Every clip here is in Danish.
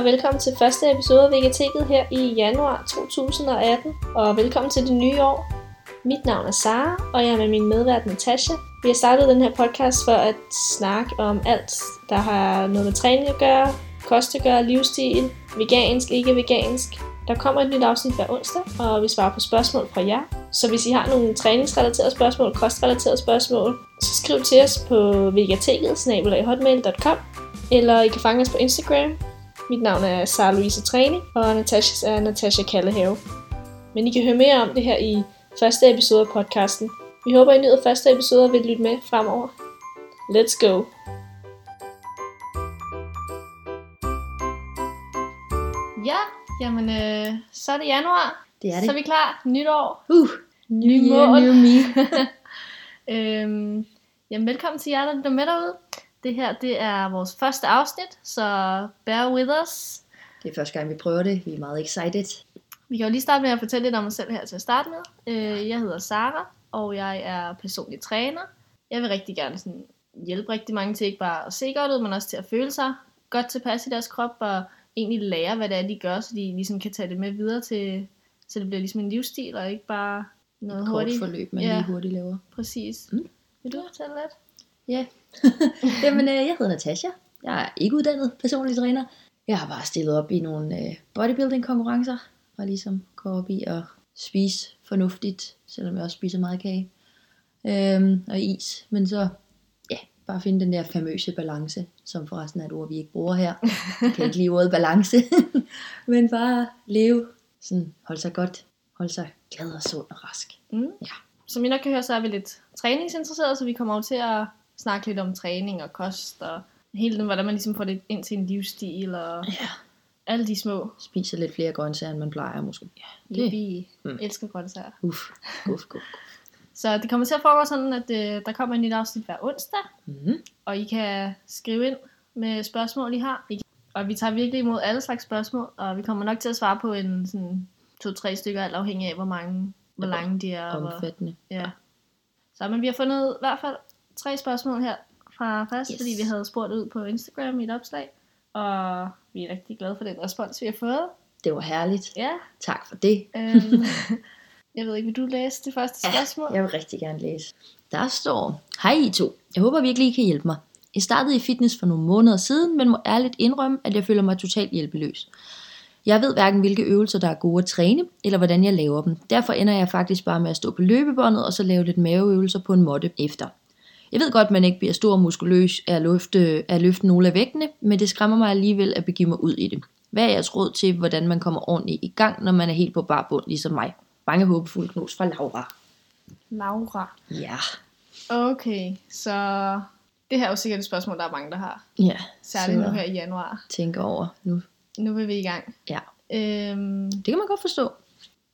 og velkommen til første episode af Vegeteket her i januar 2018. Og velkommen til det nye år. Mit navn er Sara, og jeg er med min medvært Natasha. Vi har startet den her podcast for at snakke om alt, der har noget med træning at gøre, kost at gøre, livsstil, vegansk, ikke vegansk. Der kommer et nyt afsnit hver onsdag, og vi svarer på spørgsmål fra jer. Så hvis I har nogle træningsrelaterede spørgsmål, kostrelaterede spørgsmål, så skriv til os på vegateket eller I kan fange os på Instagram. Mit navn er Sara Louise Træning, og Natashas er Natasha Kallehave. Men I kan høre mere om det her i første episode af podcasten. Vi håber, I nyder første episode og vil lytte med fremover. Let's go! Ja, jamen øh, så er det januar. Det er Så er det. vi klar. Nytår. Uh, Nye new year, mål. new me. øhm, jamen, velkommen til jer, der lytter med derude. Det her, det er vores første afsnit, så bear with us. Det er første gang, vi prøver det. Vi er meget excited. Vi kan jo lige starte med at fortælle lidt om mig selv her til at starte med. Øh, jeg hedder Sara, og jeg er personlig træner. Jeg vil rigtig gerne sådan hjælpe rigtig mange til ikke bare at se godt ud, men også til at føle sig godt tilpas i deres krop, og egentlig lære, hvad det er, de gør, så de ligesom kan tage det med videre til, så det bliver ligesom en livsstil, og ikke bare noget Kort hurtigt. forløb, man Ja. lige hurtigt laver. Præcis. Mm. Vil du fortælle lidt? Ja. Jamen, øh, jeg hedder Natasha. Jeg er ikke uddannet personlig træner. Jeg har bare stillet op i nogle øh, bodybuilding konkurrencer, og ligesom går op i at spise fornuftigt, selvom jeg også spiser meget kage. Øhm, og is. Men så, ja, bare finde den der famøse balance, som forresten er et ord, vi ikke bruger her. Jeg kan ikke lide ordet balance. Men bare leve, sådan, holde sig godt, holde sig glad og sund og rask. Mm. Ja. Som I nok kan høre, så er vi lidt træningsinteresserede, så vi kommer over til at snakke lidt om træning og kost, og hele den, hvordan man ligesom får det ind til en livsstil, og Ja. alle de små. Spiser lidt flere grøntsager, end man plejer måske. Ja, Det. Vi Mm. elsker grøntsager. Uff, guf, guf. Så det kommer til at foregå sådan, at øh, der kommer et nyt afsnit hver onsdag, Mm-hmm. og I kan skrive ind med spørgsmål, I har. Og vi tager virkelig imod alle slags spørgsmål, og vi kommer nok til at svare på en sådan to-tre stykker, alt afhængig af, hvor mange, hvor lange de er. og hvor- Omfattende. Ja. Så men vi har fundet i hvert fald tre spørgsmål her fra først, Yes. fordi vi havde spurgt ud på Instagram i et opslag. Og vi er rigtig glade for den respons, vi har fået. Det var herligt. Ja. Tak for det. Øhm, jeg ved ikke, vil du læse det første spørgsmål? Jeg vil rigtig gerne læse. Der står, Hej I to. Jeg håber virkelig, I kan hjælpe mig. Jeg startede i fitness for nogle måneder siden, men må ærligt indrømme, at jeg føler mig totalt hjælpeløs. Jeg ved hverken, hvilke øvelser, der er gode at træne, eller hvordan jeg laver dem. Derfor ender jeg faktisk bare med at stå på løbebåndet, og så lave lidt maveøvelser på en måtte efter. Jeg ved godt, at man ikke bliver stor og muskuløs af at løfte, af at løfte nogle af vægtene, men det skræmmer mig alligevel at begive mig ud i det. Hvad er jeres råd til, hvordan man kommer ordentligt i gang, når man er helt på bar bund, ligesom mig? Mange håbefulde knus fra Laura. Laura. Ja. Okay, så det her er jo sikkert et spørgsmål, der er mange, der har. Ja, Særligt nu her i januar. tænker over nu. Nu vil vi i gang. Ja, Øhm, det kan man godt forstå.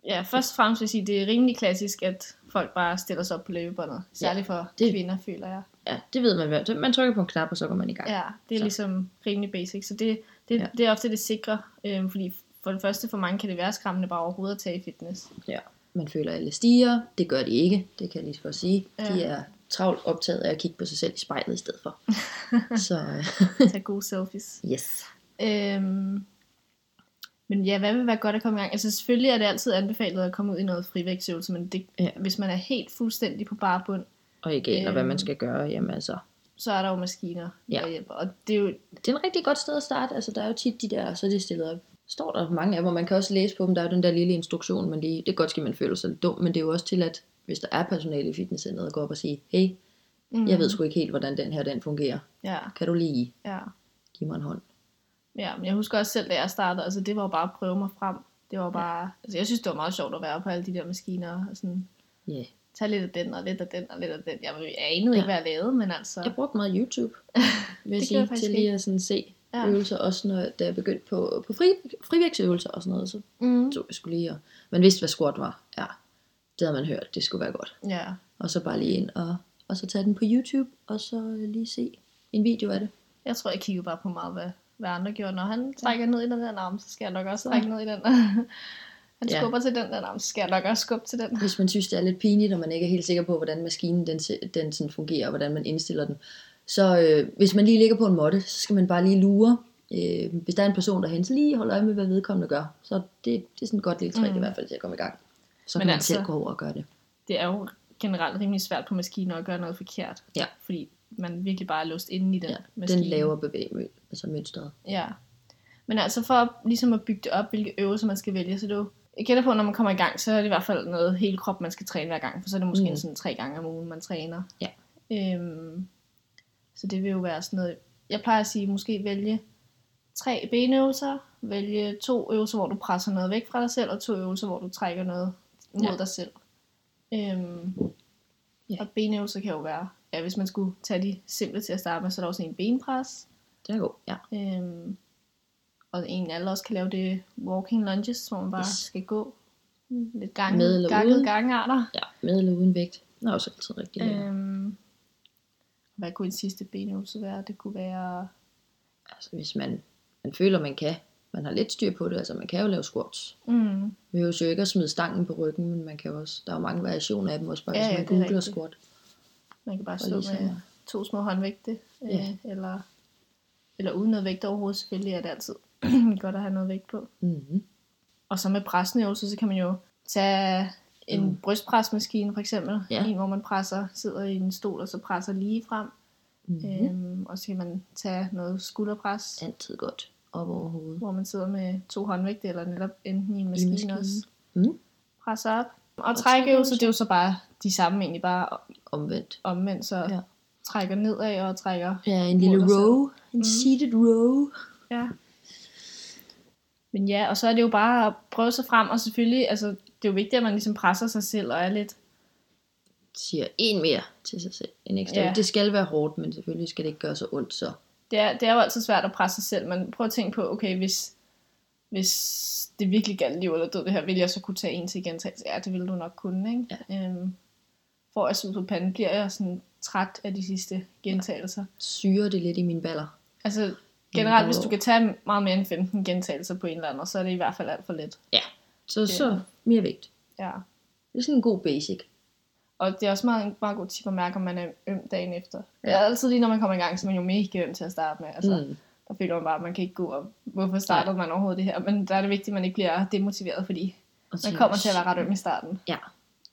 Ja, først og fremmest vil jeg sige, det er rimelig klassisk, at folk bare stiller sig op på løbebåndet. Særligt for det- kvinder, føler jeg. Ja, det ved man vel. Man trykker på en knap, og så går man i gang. Ja, det er Så. ligesom rimelig basic. Så det, det, Ja. ja. det er ofte det sikre, øhm, fordi for det første for mange kan det være skræmmende bare overhovedet at tage i fitness. ja. Man føler, at alle stiger. Det gør de ikke. Det kan jeg lige så godt sige. Ja. De er travlt optaget af at kigge på sig selv i spejlet i stedet for. så Tage gode selfies. yes. Øhm, men ja, hvad vil være godt at komme i gang? Altså selvfølgelig er det altid anbefalet at komme ud i noget frivægtsøvelse, men det, Ja. hvis man er helt fuldstændig på bare bund, Og ikke aner, hvad man Øhm. skal gøre. Jamen altså, så er der jo maskiner, Ja. der hjælper. Og det er jo, det er en rigtig godt sted at starte. Altså, der er jo tit de der, så er det stillet op. Står der mange af dem, og man kan også læse på dem. Der er jo den der lille instruktion, men det, det er godt, at man føler sig lidt dum, men det er jo også til, at hvis der er personale i fitnesscenteret, gå op og sige, hey, mm, jeg ved sgu ikke helt, hvordan den her den fungerer. Ja, Kan du lige ja. give mig en hånd? Ja, men jeg husker også selv, da jeg startede, altså det var jo bare at prøve mig frem. Det var bare, altså jeg synes, det var meget sjovt at være på alle de der maskiner, og sådan, Ja. Yeah. tage lidt af den, og lidt af den, og lidt af den. Jeg, jeg anede Ja. ikke, hvad jeg lavede, men altså, Jeg brugte meget YouTube, vil jeg sige, til lige at sådan se ja. Øvelser, også når da jeg begyndte på, på fri, frivægtsøvelser og sådan noget, så mm, tog jeg skulle lige, og man vidste, hvad squat var. Ja, det havde man hørt, det skulle være godt. ja, Og så bare lige ind og, og så tage den på YouTube, og så lige se en video af det. jeg tror, jeg kiggede bare på meget, hvad, hvad andre gjorde. Når han trækker ned i den der arm, så skal jeg nok også Så. trække ned i den. han Ja. skubber til den der arm, så skal jeg nok også skubbe til den. Hvis man synes, det er lidt pinligt, og man ikke er helt sikker på, hvordan maskinen den, den sådan fungerer, og hvordan man indstiller den, så øh, hvis man lige ligger på en måtte, så skal man bare lige lure Øh, hvis der er en person derhen, så lige hold øje med, hvad vedkommende gør. Så det, det er sådan et godt lille trick mm. i hvert fald til at komme i gang. Så Men kan man altså- selv gå over og gøre det. Det er jo generelt rimelig svært på maskiner at gøre noget forkert. Ja. Fordi man virkelig bare er låst inde i den Ja, maskine. den laver bevægelse, altså mønstret. Ja. Men altså for at, ligesom at bygge det op, hvilke øvelser man skal vælge, så det er jo, jeg gætter på, at når man kommer i gang, så er det i hvert fald noget hele krop, man skal træne hver gang, for så er det måske Mm. sådan tre gange om ugen, man træner. Ja. Øhm, så det vil jo være sådan noget, jeg plejer at sige, måske vælge tre benøvelser, vælge to øvelser, hvor du presser noget væk fra dig selv, og to øvelser, hvor du trækker noget mod ja. dig selv. Øhm, Ja. Og benøvelser kan jo være, ja, hvis man skulle tage de simple til at starte med, så er der også en benpres, Det er god, ja. Øhm, og en alle også kan lave det walking lunges, hvor man bare Yes. skal gå lidt gange, Med eller gange, uden? gangarter. ja. Med eller uden vægt. Det er også altid rigtig lækkert. Øhm, hvad kunne en sidste benøvelse være? Det kunne være... Altså hvis man, man føler, man kan. Man har lidt styr på det, altså man kan jo lave squats. Mm, Man behøver jo ikke at smide stangen på ryggen, men man kan også, der er jo mange variationer af dem, også bare Ja, hvis ja, man er googler squat. Man kan bare stå ligesom- med to små håndvægte. Ja. Øh, eller, eller uden noget vægt overhovedet. Selvfølgelig er det altid godt at have noget vægt på. Mm-hmm. Og så med pressenøvelser, så kan man jo tage en Mm. brystpresmaskine for eksempel. Ja. En, hvor man presser, sidder i en stol og så presser lige frem. Mm-hmm. Øhm, og så kan man tage noget skulderpres, Altid godt op over hovedet. hvor man sidder med to håndvægte, eller netop enten i en maskine, maskinen. også. Mm. Presser op. Og, trækøvelser, det er jo så bare de samme egentlig, bare Omvendt. omvendt, så Ja. trækker nedad og trækker. Ja, en lille row. En Mhm. seated row. Ja. Men ja, og så er det jo bare at prøve sig frem, og selvfølgelig, altså, det er jo vigtigt, at man ligesom presser sig selv og er lidt, Siger en mere til sig selv. En ekstra. Ja. Det skal være hårdt, men selvfølgelig skal det ikke gøre så ondt, så det er, det er jo altid svært at presse sig selv, men prøv at tænke på, okay, hvis, hvis det virkelig galt liv eller død det her, vil jeg så kunne tage en til gentagelse? Ja, det ville du nok kunne, ikke? Ja. Øhm, jeg sved på panden, bliver jeg sådan træt af de sidste gentagelser. syrer det lidt i mine baller. Altså generelt, hvis du kan tage meget mere end 15 gentagelser på en eller anden, så er det i hvert fald alt for let. Så, så mere vægt. Ja. Det er sådan en god basic. Og det er også meget, meget god tip at mærke, om man er øm dagen efter. Ja. Ja. Det er altid lige, når man kommer i gang, så er man jo mega øm til at starte med. Altså, mm. Der føler man bare, at man kan ikke gå op. Hvorfor startede man overhovedet det her? Men der er det vigtigt, at man ikke bliver demotiveret, fordi Og man kommer til at være ret øm i starten. Ja.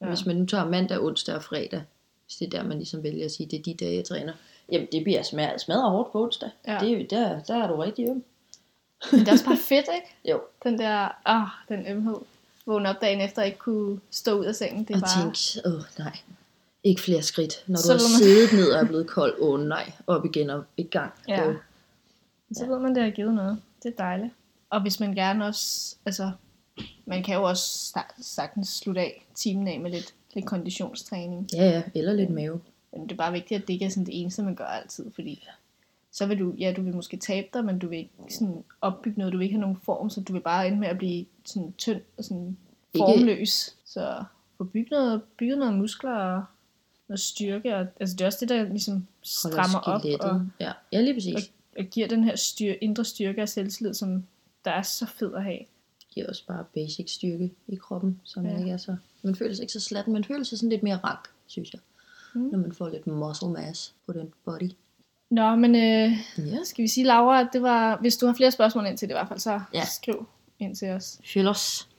Ja. Hvis man nu tager mandag, onsdag og fredag, hvis det er der, man ligesom vælger at sige, det er de dage, jeg træner. Jamen, det bliver smadret, smadret hårdt på onsdag. Ja. Det, er der, der er du rigtig øm. Men det er også bare fedt, ikke? Jo. Den der, ah, den ømhed. Vågne op dagen efter og ikke kunne stå ud af sengen. Det er og bare... tænk, åh nej, ikke flere skridt. Når du Så har man- siddet ned og er blevet kold, åh nej, op igen og i gang. Ja. Åh. Så ved man, det har givet noget. Det er dejligt. Og hvis man gerne også, altså, man kan jo også sagtens slutte af timen af med lidt, lidt konditionstræning. Ja, ja, eller lidt mave. Men det er bare vigtigt, at det ikke er sådan det eneste, man gør altid, fordi så vil du, ja, du vil måske tabe dig, men du vil ikke sådan opbygge noget, du vil ikke have nogen form, så du vil bare ende med at blive sådan tynd og sådan Ikke- formløs. Så få bygget noget, bygget noget muskler og noget styrke, og, altså det er også det, der ligesom strammer op og, Ja, ja, lige præcis. og giver den her styr, indre styrke og selvtillid, som der er så fed at have. giver også bare basic styrke i kroppen, man Ja. ikke er så... Man føler sig ikke så slatten, man føler sig sådan lidt mere rank, synes jeg. Mm. Når man får lidt muscle mass på den body. Nå, men øh, Ja. skal vi sige, Laura, at det var, hvis du har flere spørgsmål ind til det i hvert fald, så Ja. skriv ind til os. Fyllos.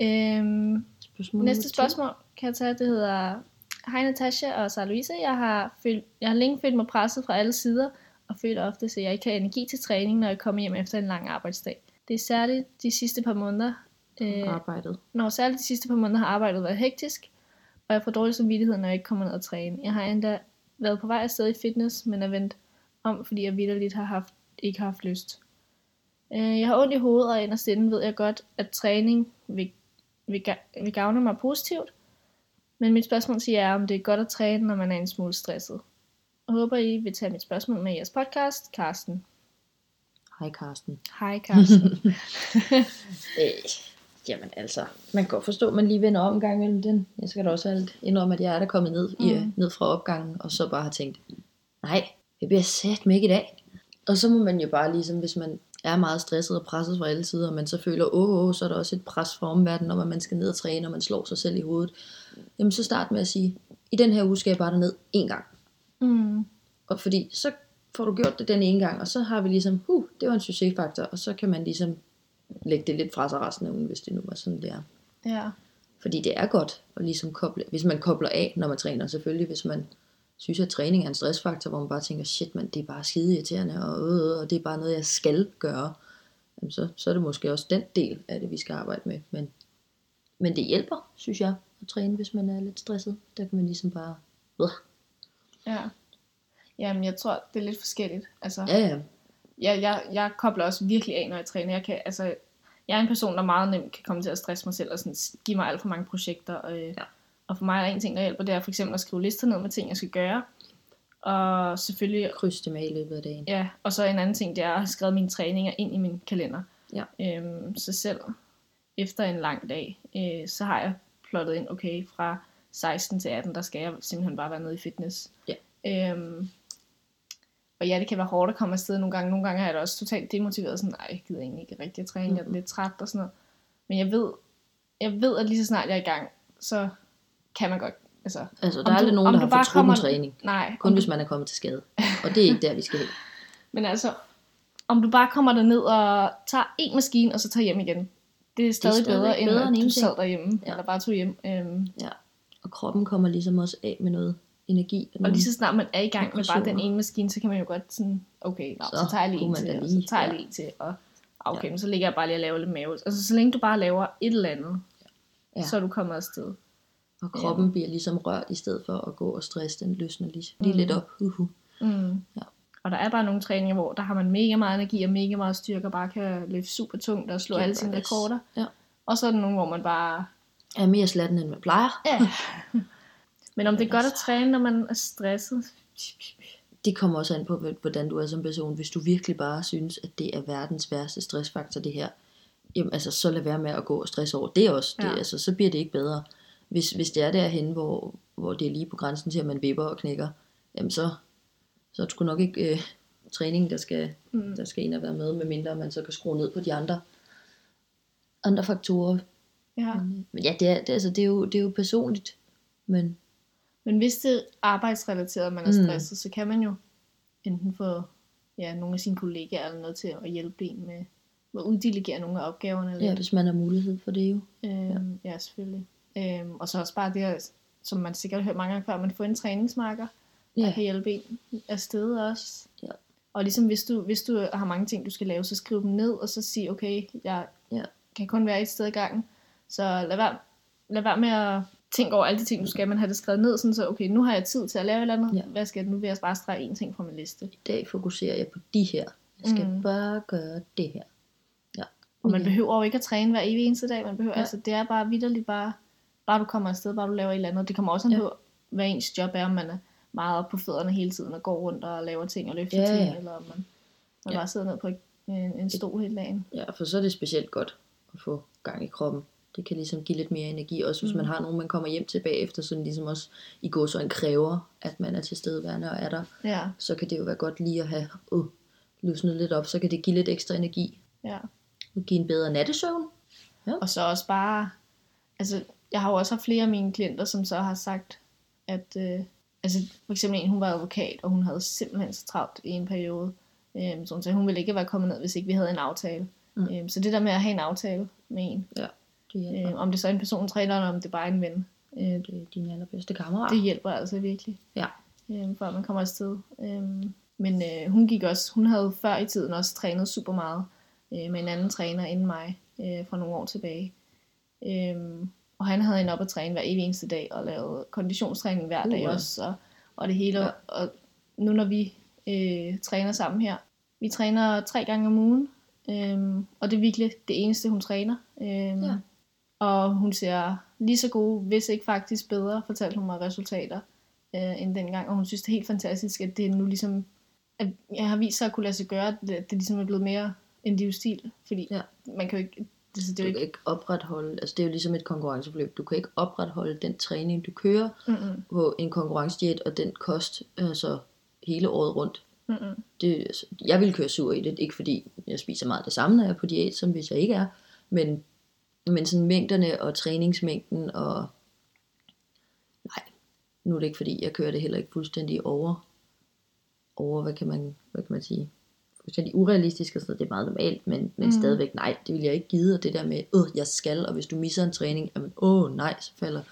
Øhm, Spørgsmål Næste spørgsmål kan jeg tage, det hedder Hej Natasha og Sara Louise. Jeg har, følt, jeg har længe følt mig presset fra alle sider, og føler ofte, at jeg ikke har energi til træning, når jeg kommer hjem efter en lang arbejdsdag. Det er særligt de sidste par måneder, øh, Arbejdet. når særligt de sidste par måneder har arbejdet været hektisk, og jeg får dårlig samvittighed, når jeg ikke kommer ned og træne. Jeg har endda været på vej afsted i fitness, men er vendt om, fordi jeg vidderligt har haft, ikke har haft lyst. Øh, Jeg har ondt i hovedet, og inderst inde ved jeg godt, at træning vil, vil, vil gavne mig positivt. Men mit spørgsmål til jer er, om det er godt at træne, når man er en smule stresset. Jeg håber, I vil tage mit spørgsmål med i jeres podcast, Karsten. Hej Karsten. Hej, Karsten. Øh, jamen altså, man kan godt forstå, at man lige vender om en gang imellem den. Jeg skal da også alt indrømme, at jeg er der kommet ned, mm. i, ned fra opgangen, og så bare har tænkt, nej, det bliver sat mig ikke i dag. Og så må man jo bare ligesom, hvis man er meget stresset og presset fra alle sider, og man så føler, åh, åh, så er der også et pres fra omverdenen, om at man skal ned og træne, og man slår sig selv i hovedet. Jamen så start med at sige, i den her uge skal jeg bare ned én gang. Mm. Og fordi så får du gjort det den ene gang, og så har vi ligesom, huh, det var en succesfaktor, og så kan man ligesom lægge det lidt fra sig resten af ugen, hvis det nu var sådan, det er. Ja. Fordi det er godt at ligesom koble, hvis man kobler af, når man træner selvfølgelig, hvis man synes, at træning er en stressfaktor, hvor man bare tænker, shit man, det er bare skide irriterende, og, øh, øh, og det er bare noget, jeg skal gøre, jamen så, så er det måske også den del af det, vi skal arbejde med. Men, men det hjælper, synes jeg, at træne, hvis man er lidt stresset. Der kan man ligesom bare, øh. Ja. Jamen, jeg tror, det er lidt forskelligt. Altså, ja ja, jeg, jeg, jeg kobler også virkelig af, når jeg træner. Jeg, kan, altså, jeg er en person, der meget nemt kan komme til at stresse mig selv og sådan, give mig alt for mange projekter. Og, øh, Ja. og for mig er en ting, der hjælper, det er for eksempel at skrive lister ned med ting, jeg skal gøre. Og selvfølgelig, kryds det med i løbet af dagen. ja, og så en anden ting, det er at have skrevet mine træninger ind i min kalender. Ja. Øhm, så selv efter en lang dag, øh, så har jeg plottet ind, okay, fra 16 til 18, der skal jeg simpelthen bare være nede i fitness. Ja. Øhm, og ja, det kan være hårdt at komme afsted nogle gange. Nogle gange er jeg da også totalt demotiveret, sådan, nej, jeg gider egentlig ikke rigtig at træne, jeg er lidt træt og sådan noget. Men jeg ved, jeg ved, at lige så snart jeg er i gang, så kan man godt, altså, Altså, der er aldrig du- nogen, der du har fortrudt kommer- træning. nej. Kun om hvis du, man er kommet til skade. Og det er ikke der, vi skal hen. men altså, om du bare kommer derned og tager en maskine, og så tager hjem igen, det er stadig, stadig bedre, end bedre at end du ingenting. sad derhjemme, Ja. eller bare tog hjem. Øhm, Ja. Og kroppen kommer ligesom også af med noget energi. og lige så snart man er i gang med bare den ene maskine, så kan man jo godt sådan, okay, nå, så, Så tager jeg lige en til, da og så lige, tager jeg ja. lige en til, og okay, men så ligger jeg bare lige og laver lidt mave. Altså, så længe du bare laver et eller andet, Ja. så er du kommet afsted. Og kroppen bliver ligesom rørt, i stedet for at gå og stresse, den løsner lige, lige lidt op. Uh-huh. Mm. Ja. Og der er bare nogle træninger, hvor der har man mega meget energi og mega meget styrke, og bare kan løfte super tungt og slå Giver alle sine rekorder. Ja. Og så er der nogle, hvor man bare... Er mere slatten, end man plejer. Ja. Men om det er godt at træne, når man er stresset? Det kommer også an på, hvordan du er som person. Hvis du virkelig bare synes, at det er verdens værste stressfaktor, det her, jamen altså, så lad være med at gå og stresse over det også. Det, Ja. altså, så bliver det ikke bedre. Hvis, hvis det er derhen, hvor, hvor det er lige på grænsen til, at man vipper og knækker, jamen så, så er det sgu nok ikke øh, træningen, der skal, Mm. der skal ind og være med, medmindre man så kan skrue ned på de andre, andre faktorer. Ja. Men ja, det er, det, altså, det, er jo, det er jo personligt. Men Men hvis det er arbejdsrelateret, man er Mm. stresset, så kan man jo enten få ja, nogle af sine kollegaer eller noget til at hjælpe en med at uddelegere nogle af opgaverne. ja, lidt. hvis man har mulighed for det jo. Øhm, ja. ja, selvfølgelig. Øhm, og så også bare det, her, som man sikkert har hørt mange gange før, man får en træningsmarker, der Ja. kan hjælpe en afsted også. Ja. Og ligesom hvis du, hvis du har mange ting, du skal lave, så skriv dem ned, og så sig, okay, jeg Ja. kan kun være et sted i gangen. Så lad være, lad være med at tænke over alle de ting, du skal, men have det skrevet ned, sådan så, okay, nu har jeg tid til at lave et eller andet. Ja. Hvad skal jeg? Nu vil jeg bare strege en ting fra min liste. I dag fokuserer jeg på de her. Jeg skal Mm. bare gøre det her. Ja. Og man Okay. behøver jo ikke at træne hver evig eneste dag. Man behøver, Ja. altså, det er bare vidderligt bare, bare du kommer afsted, bare du laver et eller andet. Det kommer også an Ja. på, hvad ens job er, om man er meget oppe på fødderne hele tiden og går rundt og laver ting og løfter Ja, ting, ja. eller om man, man Ja. bare sidder ned på en, en stol hele dagen. Ja, for så er det specielt godt at få gang i kroppen. Det kan ligesom give lidt mere energi, også hvis Mm. man har nogen, man kommer hjem til bagefter, som ligesom også i går så en kræver, at man er til stedeværende og er der. Ja, Så kan det jo være godt lige at have uh, løsnet lidt op, så kan det give lidt ekstra energi. ja. Og give en bedre nattesøvn. Og så også bare, altså jeg har jo også haft flere af mine klienter, som så har sagt, at, øh, altså for eksempel en, hun var advokat, og hun havde simpelthen så travlt i en periode. Øhm, så hun sagde, hun ville ikke være kommet ned, hvis ikke vi havde en aftale. Mm. Øhm, så det der med at have en aftale med en, Det hjælper. øh, om det så er en person træner, eller om det bare er en ven, øh, Det er din allerbedste kammerat. det hjælper altså virkelig. Ja. Øhm, før man kommer afsted. Øhm, men øh, hun gik også, hun havde før i tiden også trænet super meget øh, med en anden træner inden mig øh, for nogle år tilbage. Øhm, og han havde en op at træne hver evig eneste dag og lavede konditionstræning hver dag Uh. også. Og, og det hele. Ja. Ja. Og nu når vi øh, træner sammen her, vi træner tre gange om ugen. Øhm, og det er virkelig det eneste, hun træner. Øhm, Ja. Og hun ser lige så gode, hvis ikke faktisk bedre, fortalte hun mig resultater øh, end dengang. Og hun synes, det er helt fantastisk, at det nu ligesom, at jeg har vist sig at kunne lade sig gøre, at det, det ligesom er blevet mere en livsstil. Fordi Ja. man kan jo ikke, det, det Du er jo kan ikke, ikke opretholde, altså det er jo ligesom et konkurrenceforløb. Du kan ikke opretholde den træning, du kører mm-mm, på en konkurrencediet og den kost, altså hele året rundt. mm-mm. Det, altså, jeg vil køre sur i det, ikke fordi jeg spiser meget det samme, når jeg er på diæt, som hvis jeg ikke er, men, men sådan mængderne og træningsmængden og nej, nu er det ikke fordi, jeg kører det heller ikke fuldstændig over over, hvad kan man, hvad kan man sige, fuldstændig urealistisk og sådan noget, det er meget normalt, men, men Mm. mm. stadigvæk nej, det vil jeg ikke give, og det der med, åh, jeg skal, og hvis du misser en træning, jamen, åh, nej, så falder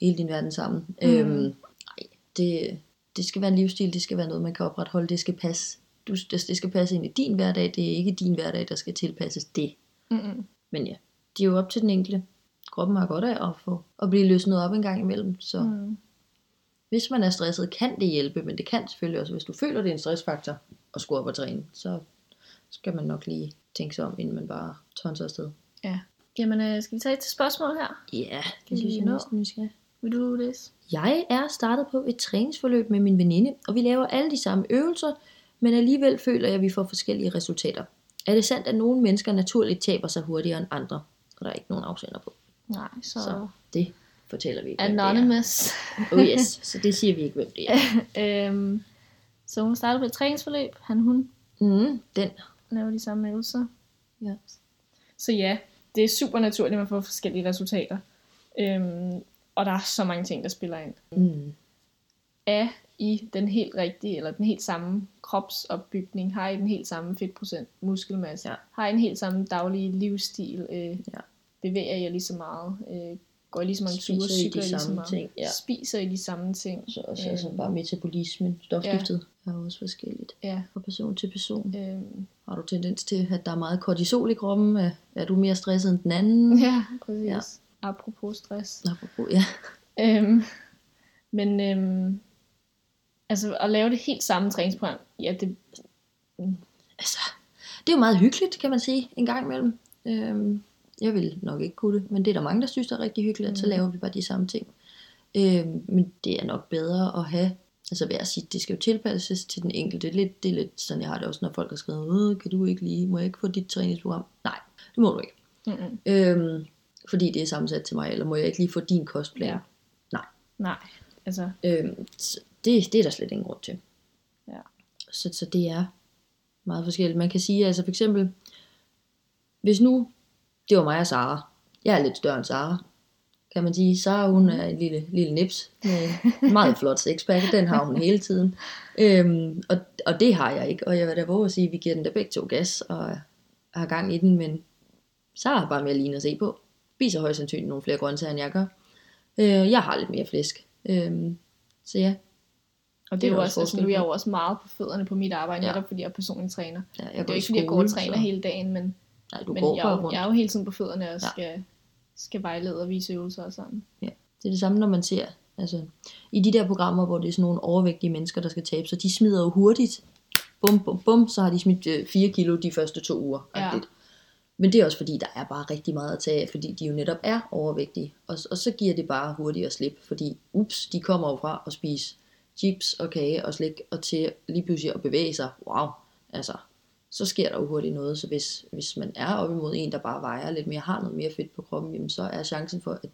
hele din verden sammen. Mm. Mm. Øhm, nej, det, det skal være en livsstil, det skal være noget, man kan opretholde, det skal passe, du, det, det skal passe ind i din hverdag, det er ikke din hverdag, der skal tilpasses det. Mm-mm. Men ja, det er jo op til den enkelte. Kroppen har godt af at, få, at blive løsnet op en gang imellem, så mm. Hvis man er stresset, kan det hjælpe, men det kan selvfølgelig også, hvis du føler, det er en stressfaktor at skulle op og træne, så skal man nok lige tænke sig om, inden man bare tonser afsted. Ja. Jamen, øh, skal vi tage et spørgsmål her? Ja, det synes jeg næsten, vi skal. Vil du læse? Jeg er startet på et træningsforløb med min veninde, og vi laver alle de samme øvelser, men alligevel føler jeg, at vi får forskellige resultater. Er det sandt, at nogle mennesker naturligt taber sig hurtigere end andre? Og der er ikke nogen afsender på. Nej, så... Så det fortæller vi ikke. hvem det er. Anonymous. Oh yes, så det siger vi ikke, hvem det er. øhm, så hun startede på et træningsforløb. Han hun Mm, den. laver de samme øvelser. Ja. Så ja, det er super naturligt, at man får forskellige resultater. Øhm, og der er så mange ting, der spiller ind. Mm. Er I den helt rigtige, eller den helt samme kropsopbygning? Har I den helt samme fedtprocent, muskelmasse? Ja. Har I den helt samme daglige livsstil? Øh, Ja. Bevæger I jer lige så meget? Øh, går lige så mange ture? I de Cykler I lige så meget? ting? Ja. Spiser I de samme ting? Så også Øhm. altså bare metabolismen, stofskiftet, er jo også forskelligt Ja. fra person til person. Øhm, Har du tendens til, at der er meget kortisol i kroppen? Er- Er du mere stresset end den anden? ja, præcis. Ja. Ja. Apropos stress. Apropos, ja. Øhm, men øhm, altså at lave det helt samme træningsprogram, ja, det, Altså, det er jo meget hyggeligt, kan man sige, en gang imellem. Øhm, jeg vil nok ikke kunne det, men det er der mange, der synes, det er rigtig hyggeligt, at så Mm. laver vi bare de samme ting. Øhm, men det er nok bedre at have, altså hver sit, det skal jo tilpasses til den enkelte. Det er lidt, det er lidt sådan, jeg har det også, når folk har skrevet, "Øh, kan du ikke lige, må jeg ikke få dit træningsprogram? Nej, det må du ikke. mm-mm. Øhm, fordi det er sammensat til mig, eller må jeg ikke lige få din kostplan? Ja. nej, altså, Øhm, så det, det er der slet ingen grund til. Ja. Så, så det er meget forskelligt. Man kan sige, altså for eksempel, hvis nu det var mig og Sara, jeg er lidt større end Sara, kan man sige. Sara, hun er en lille, lille nips med meget flot sexpack, den har hun hele tiden. Øhm, og, og det har jeg ikke, og jeg vil da våge at sige, at vi giver den da begge to gas, og har gang i den, men Sara har bare mere lige at se på. Spiser højst sandsynligt nogle flere grøntsager, end jeg gør. Øh, jeg har lidt mere flæsk. Øhm, så ja, og det, Det er er jo også, altså, nu er jeg jo også meget på fødderne på mit arbejde, Ja. netop fordi jeg er personlig træner. ja jeg Det er jo ikke fordi, jeg går og træner så- hele dagen, men, Nej, du men går jeg, bare rundt. jeg er jo hele tiden på fødderne og Ja. skal, skal vejlede og vise øvelser og sådan. Det er det samme, når man ser, altså, i de der programmer, hvor det er sådan nogle overvægtige mennesker, der skal tabe sig, de smider jo hurtigt, bum, bum, bum, så har de smidt øh, 4 kilo de første to uger. Ja. Men det er også fordi, der er bare rigtig meget at tage af, fordi de jo netop er overvægtige. Og, og så giver det bare hurtigere slip, fordi ups, de kommer jo fra at spise chips og kage og slik, og til lige pludselig at bevæge sig. Wow, altså, så sker der jo hurtigt noget. Så hvis, hvis man er op imod en, der bare vejer lidt mere, har noget mere fedt på kroppen, jamen så er chancen for, at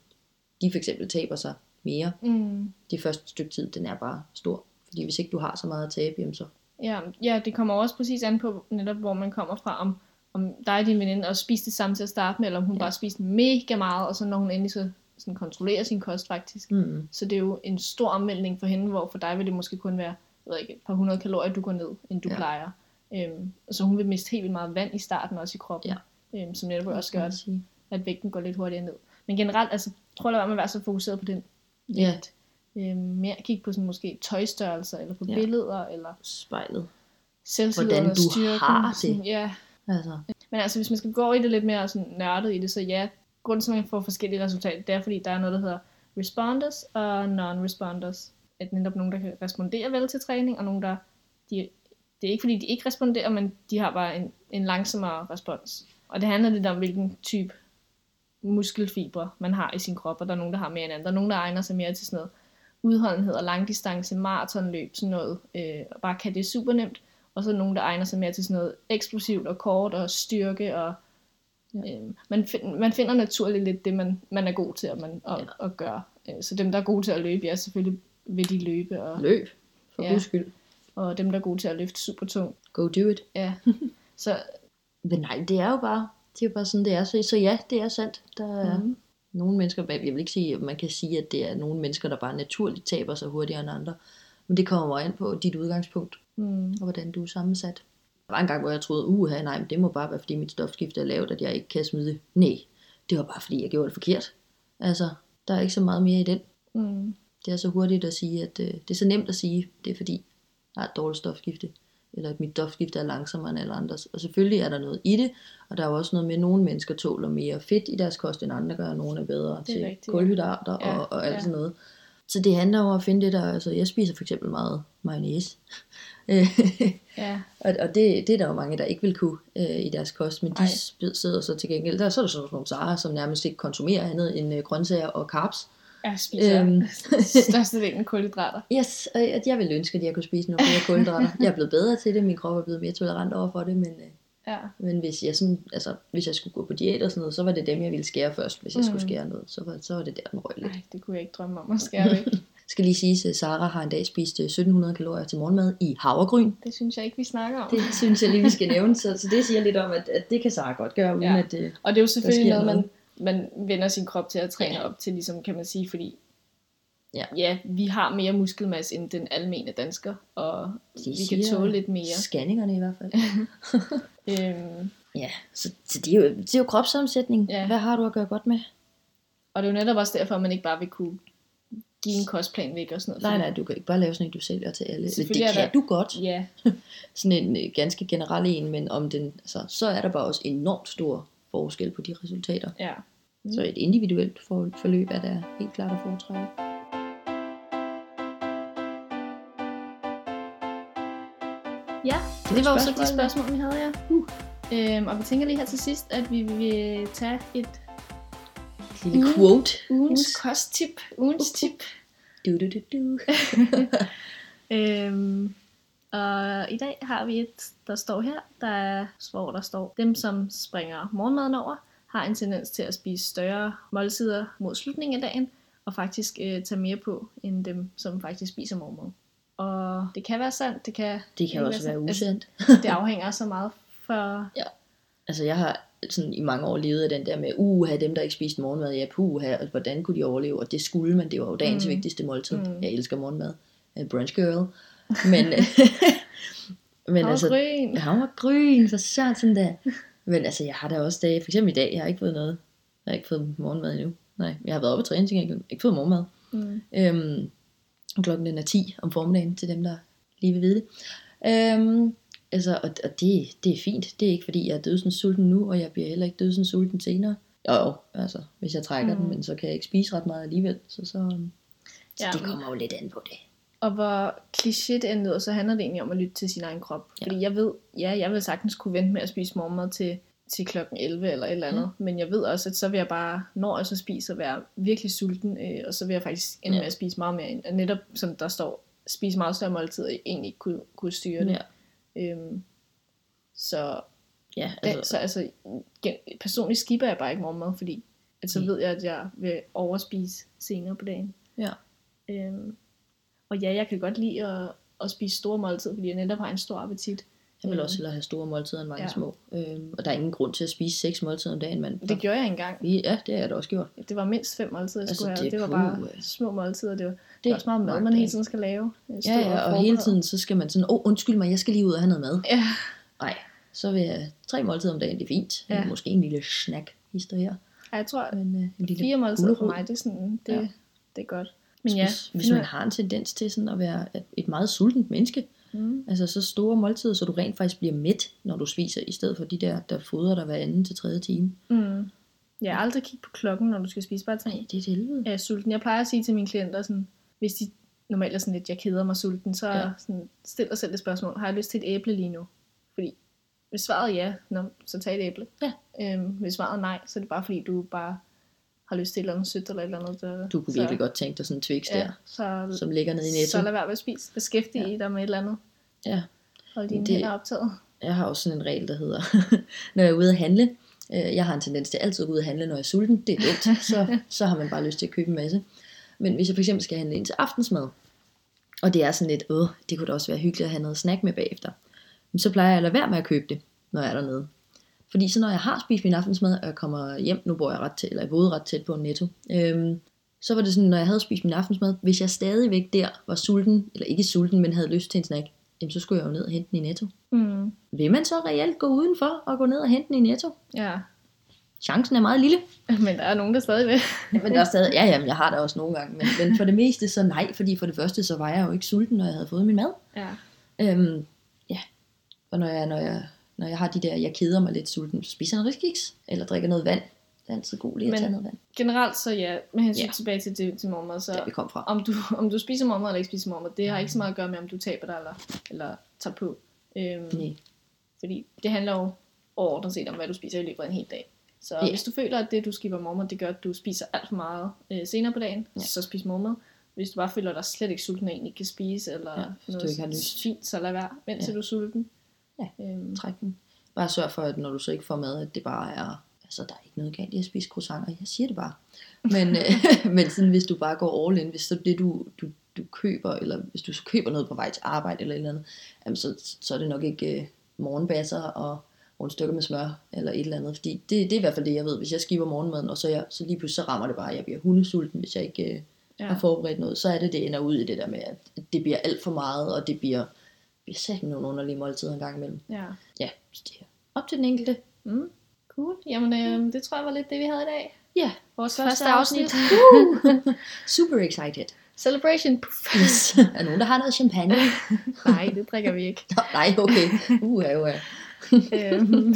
de for eksempel taber sig mere Mm. det første stykke tid, den er bare stor. Fordi hvis ikke du har så meget at tabe, jamen så... Ja, ja, det kommer også præcis an på netop, hvor man kommer fra, om, om dig og din veninde også spiste det samme til at starte med, eller om hun Ja. bare spiste mega meget, og så når hun endelig så sådan kontrollerer sin kost faktisk. Mm. Så det er jo en stor omvæltning for hende, hvor for dig vil det måske kun være jeg ved ikke, et par hundrede kalorier, du går ned, end du ja. plejer. Øhm, så hun vil miste helt vildt meget vand i starten også i kroppen, Ja. øhm, som netop også gør, sige. at vægten går lidt hurtigere ned. Men generelt, altså, tror jeg, at man være så fokuseret på den Ja. vægt. Øhm, mere kigge på sådan måske tøjstørrelser, eller på Ja. ja. billeder, eller Spejlet. Hvordan du styrken. har det. Sådan, Ja, Altså, men altså, hvis man skal gå i det lidt mere sådan nørdet i det, så ja, grunden til, at man får forskellige resultater, det er, fordi der er noget, der hedder responders og non-responders. At netop nogen, der kan respondere vel til træning, og nogen, der... De, det er ikke, fordi de ikke responderer, men de har bare en, en langsommere respons. Og det handler lidt om, hvilken type muskelfibre man har i sin krop, og der er nogen, der har mere end andre. Der er nogen, der egner sig mere til sådan noget udholdenhed og langdistance, maratonløb, sådan noget. Øh, og bare kan det super nemt. Og så er der nogen, der egner sig mere til sådan noget eksplosivt og kort og styrke. Og, Ja. øh, man, find, man finder naturligt lidt det, man, man er god til at, man, at, Ja. ja. at gøre. Øh, så dem, der er gode til at løbe, ja, selvfølgelig vil de løbe. Og, løb. For Ja. guds skyld. Og dem, der er gode til at løfte super tungt. Go do it. Ja. så Men nej, det er jo bare, det er jo bare sådan, det er. Så, så ja, det er sandt. Der er Mhm. nogle mennesker, jeg vil ikke sige, at man kan sige, at det er nogle mennesker, der bare naturligt taber sig hurtigere end andre. Men det kommer jo an på dit udgangspunkt, Mm. og hvordan du er sammensat. Der var en gang, hvor jeg troede, uha, nej, men det må bare være, fordi mit stofskifte er lavt, at jeg ikke kan smide. Nej, det var bare, fordi jeg gjorde det forkert. Altså, der er ikke så meget mere i den. Mm. Det er så hurtigt at sige, at øh, det er så nemt at sige, det er fordi, har et dårligt stofskifte, eller at mit stofskifte er langsommere end alle andres. Og selvfølgelig er der noget i det, og der er jo også noget med, at nogle mennesker tåler mere fedt i deres kost, end andre gør, og nogle er bedre er til rigtigt, kulhydrater Ja, og, og alt ja. sådan noget. Så det handler om at finde det der, altså jeg spiser for eksempel meget mayonnaise. Ja. og, og det, det er der jo mange, der ikke vil kunne øh, i deres kost, men de Ej. sidder så til gengæld, der så er der sådan nogle sager, som nærmest ikke konsumerer andet end øh, grøntsager og carbs. Jeg spiser Øhm. størstedelen kolhydrater. Yes, og jeg vil ønske, at jeg kunne spise nogle flere kulhydrater. Jeg er blevet bedre til det, min krop er blevet mere tolerant over for det, men, øh, Ja. men hvis, jeg sådan, altså, hvis jeg skulle gå på diæt og sådan noget, så var det dem, jeg ville skære først, hvis jeg Mm. skulle skære noget. Så var, så var det der, den røg lidt. Nej, det kunne jeg ikke drømme om at skære væk. skal lige sige, at Sara har en dag spist øh, 1700 kalorier til morgenmad i havregryn. Det synes jeg ikke, vi snakker om. Det synes jeg lige, vi skal nævne. Så, så det siger lidt om, at, at det kan Sara godt gøre, uden Ja. at... Øh, Og det er jo selvfølgelig noget, man, man vender sin krop til at træne Ja. op til, ligesom kan man sige, fordi Ja. ja, vi har mere muskelmasse end den almene dansker, og de vi kan tåle lidt mere. Scanningerne i hvert fald. Øhm, Ja, så, så det, er jo, det er jo kropssammensætning. Ja. Hvad har du at gøre godt med? og det er jo netop også derfor, at man ikke bare vil kunne give en kostplan væk og sådan noget. Nej, nej, du kan ikke bare lave sådan en, du sælger til alle. Det er kan der- du godt. Ja, Sådan en øh, ganske generel en, men om den, altså, så er der bare også enormt stor forskel på de resultater. ja. Mm. Så et individuelt for, forløb er der helt klart at foretrække. Ja, Det det var jo så de spørgsmål, vi havde, ja. Uh. Øhm, og vi tænker lige her til sidst, at vi vil tage et lille quote. ugens kosttip. Ugens tip. Du, du, du, du. Øhm, og i dag har vi et, der står her, der er, hvor der står, dem som springer morgenmaden over, har en tendens til at spise større måltider mod slutningen af dagen, og faktisk øh, tage mere på, end dem, som faktisk spiser morgenmad. Og det kan være sandt, det kan, Det kan også være sandt. usandt. Altså, det afhænger så meget for... Altså jeg har sådan i mange år levet af den der med, uha, dem der ikke spiste morgenmad, ja puha, og hvordan kunne de overleve, og det skulle man, det var jo dagens Mm. vigtigste måltid. Mm. Jeg elsker morgenmad. Er brunch girl. Men, men altså, Havregryn. havregryn, for sådan der. Men altså, jeg har da også dage, for eksempel i dag, jeg har ikke fået noget. Jeg har ikke fået morgenmad endnu. Nej, jeg har været oppe og træne, til gengæld. ikke fået morgenmad. Mm. Øhm, klokken den er 10 om formiddagen, til dem, der lige vil vide det. Øhm, altså, og, og det, det er fint. Det er ikke, fordi jeg er dødsens sulten nu, og jeg bliver heller ikke dødsens sulten senere. Jo, jo, altså, hvis jeg trækker Mm. den, men så kan jeg ikke spise ret meget alligevel. Så, så, øhm, så Ja, det kommer jo lidt an på det. Og hvor kliché det end lyder, så handler det egentlig om at lytte til sin egen krop. Ja. Fordi jeg ved, ja, jeg vil sagtens kunne vente med at spise morgenmad til, til klokken 11 eller et eller andet. Mm. Men jeg ved også, at så vil jeg bare, når jeg så spiser, være virkelig sulten. Øh, og så vil jeg faktisk ende Ja. med at spise meget mere. Og netop som der står, spise meget større måltider, egentlig ikke kunne, kunne styre det. Ja, Øhm, så, ja altså, altså, så altså, gen- personligt skipper jeg bare ikke morgenmad, fordi at så Mm. ved jeg, at jeg vil overspise senere på dagen. ja. Øhm, og ja, jeg kan godt lide at, at spise store måltider, fordi jeg netop har en stor appetit. Jeg vil Øhm, også hellere have store måltider end mange Ja. ja. små. Øhm, og der er ingen grund til at spise seks måltider om dagen, men Det gjorde jeg engang. Ja, det har jeg da også gjort. Det var mindst fem måltider, jeg Altså, skulle have. det er det var bare ja. små måltider. Det var, det Det er også meget mad, man hele tiden skal lave. Stå Ja, ja, og hele forberede. tiden så skal man sådan, åh, oh, undskyld mig, jeg skal lige ud og have noget mad. Ja, Nej, så vil jeg tre måltider om dagen, det er fint. Ja. Ja. Måske en lille snack hister her. Ej, jeg tror, Men, øh, en lille fire måltider for mig, det er, sådan, det, Ja. ja. det er godt. Men ja, hvis, hvis man har en tendens til sådan at være et- et meget sultent menneske, mm, altså så store måltider, så du rent faktisk bliver mæt, når du spiser, i stedet for de der, der fodrer dig hver anden til tredje time. mm. Ja, aldrig kigge på klokken, når du skal spise. Bare Nej, tænk, det er et helvede. jeg er sulten. Jeg plejer at sige til mine klienter, sådan, hvis de normalt er sådan lidt, jeg keder mig sulten, så Ja. sådan, stil dig selv et spørgsmål. Har jeg lyst til et æble lige nu? Fordi hvis svaret er ja, nå, så tag et æble. Ja. Øhm, hvis svaret er nej, så er det bare fordi, du bare har lyst til et eller andet sødt eller et eller andet. Der, Du kunne så, virkelig godt tænke dig sådan en Twix ja, der, så, som ligger nede i netto. så lad være med at spise. Beskæftig ja. dig med et eller andet. Ja. Hold dine det... hænder optaget. Jeg har også sådan en regel, der hedder, når jeg er ude at handle, øh, jeg har en tendens til altid at gå ud og handle, når jeg er sulten, det er dumt, så, så har man bare lyst til at købe en masse. Men hvis jeg for eksempel skal handle ind til aftensmad, og det er sådan lidt, øh, det kunne da også være hyggeligt at have noget snack med bagefter, men så plejer jeg at lade være med at købe det, når jeg er dernede. Fordi så når jeg har spist min aftensmad, og jeg kommer hjem, nu bor jeg ret til, eller jeg boede ret tæt på en netto, øhm, så var det sådan, når jeg havde spist min aftensmad, hvis jeg stadigvæk der var sulten, eller ikke sulten, men havde lyst til en snack, jamen så skulle jeg jo ned og hente den i Netto. Mm. Vil man så reelt gå udenfor og gå ned og hente den i Netto? Ja, Chancen er meget lille. men der er nogen, der stadig vil. Men der er stadig, ja, jamen, jeg har det også nogle gange, men, men for det meste så nej, fordi for det første, så var jeg jo ikke sulten, når jeg havde fået min mad. Ja. Øhm, ja, og når jeg, når, jeg, når jeg har de der, jeg keder mig lidt sulten, så spiser noget riskiks, eller drikker noget vand. Det er altid god lige at Men- tage noget vand, Generelt så ja, med hensyn Ja. tilbage til, til, til morgenmad, så der vi kom fra. om du, om du spiser morgenmad eller ikke spiser morgenmad, det har ikke så meget at gøre med, om du taber dig eller, eller tager på. Øhm, Nej. Fordi det handler jo overordnet set om, hvad du spiser i løbet af en hel dag. Så Ja. hvis du føler, at det, du skipper morgenmad, det gør, at du spiser alt for meget øh, senere på dagen, Ja. så spis morgenmad. Hvis du bare føler dig slet ikke sulten og egentlig kan spise, eller Ja, noget du ikke har lyst. fint, så lad være, mens ja. du er sulten. Ja. Øhm, Træk den. Bare sørg for, at når du så ikke får mad, at det bare er, altså der er ikke noget galt i at spise croissanter, jeg siger det bare. Men, øh, men sådan, hvis du bare går all in, hvis så det du, du, du køber, eller hvis du køber noget på vej til arbejde eller et eller andet, jamen så, så er det nok ikke øh, morgenbasser og rundstykker med smør eller et eller andet, fordi det, det er i hvert fald det, jeg ved. Hvis jeg skiver morgenmaden, og så, jeg, så lige pludselig så rammer det bare, at jeg bliver hundesulten, hvis jeg ikke øh, ja. har forberedt noget, så er det, det ender ud i det der med, at det bliver alt for meget, og det bliver, bliver sat nogle underlige måltider en gang imellem. ja. Ja, så det er op til den enkelte. Mm. Cool. Jamen, øh, det tror jeg var lidt det, vi havde i dag. Ja, Vores Første første, afsnit. super excited. Celebration. Yes. er nogen, der har noget champagne? Nej, det drikker vi ikke. Nå, Nej, okay. Uha, uha. øhm,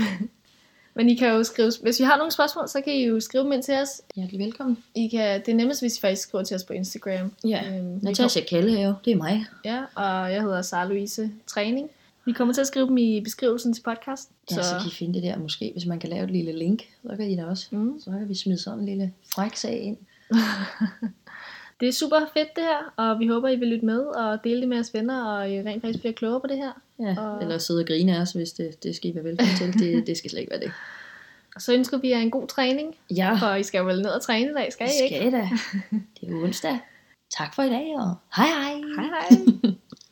men I kan jo skrive, hvis vi har nogle spørgsmål, så kan I jo skrive dem ind til os. Hjertelig velkommen. I kan, det er nemmest, hvis I faktisk skriver til os på Instagram. Ja. Øhm, Natasha Kallehave, det er mig. Ja, og jeg hedder Sara Louise Træning. Vi kommer til at skrive dem i beskrivelsen til podcast. Ja, så kan I finde det der måske, hvis man kan lave et lille link, så kan I da også. Mm. Så kan vi smide sådan en lille fræk sag ind. Det er super fedt det her, og vi håber, I vil lytte med og dele det med jeres venner, og I rent faktisk bliver klogere på det her. Ja, Og- eller sidde og grine af os, hvis det, det skal I være velkommen til. Det, det skal slet ikke være det. Og så ønsker vi jer en god træning, Ja, for I skal jo vel ned og træne i dag, skal I det ikke? skal da. Det er onsdag. Tak for i dag, og hej hej. Hej hej!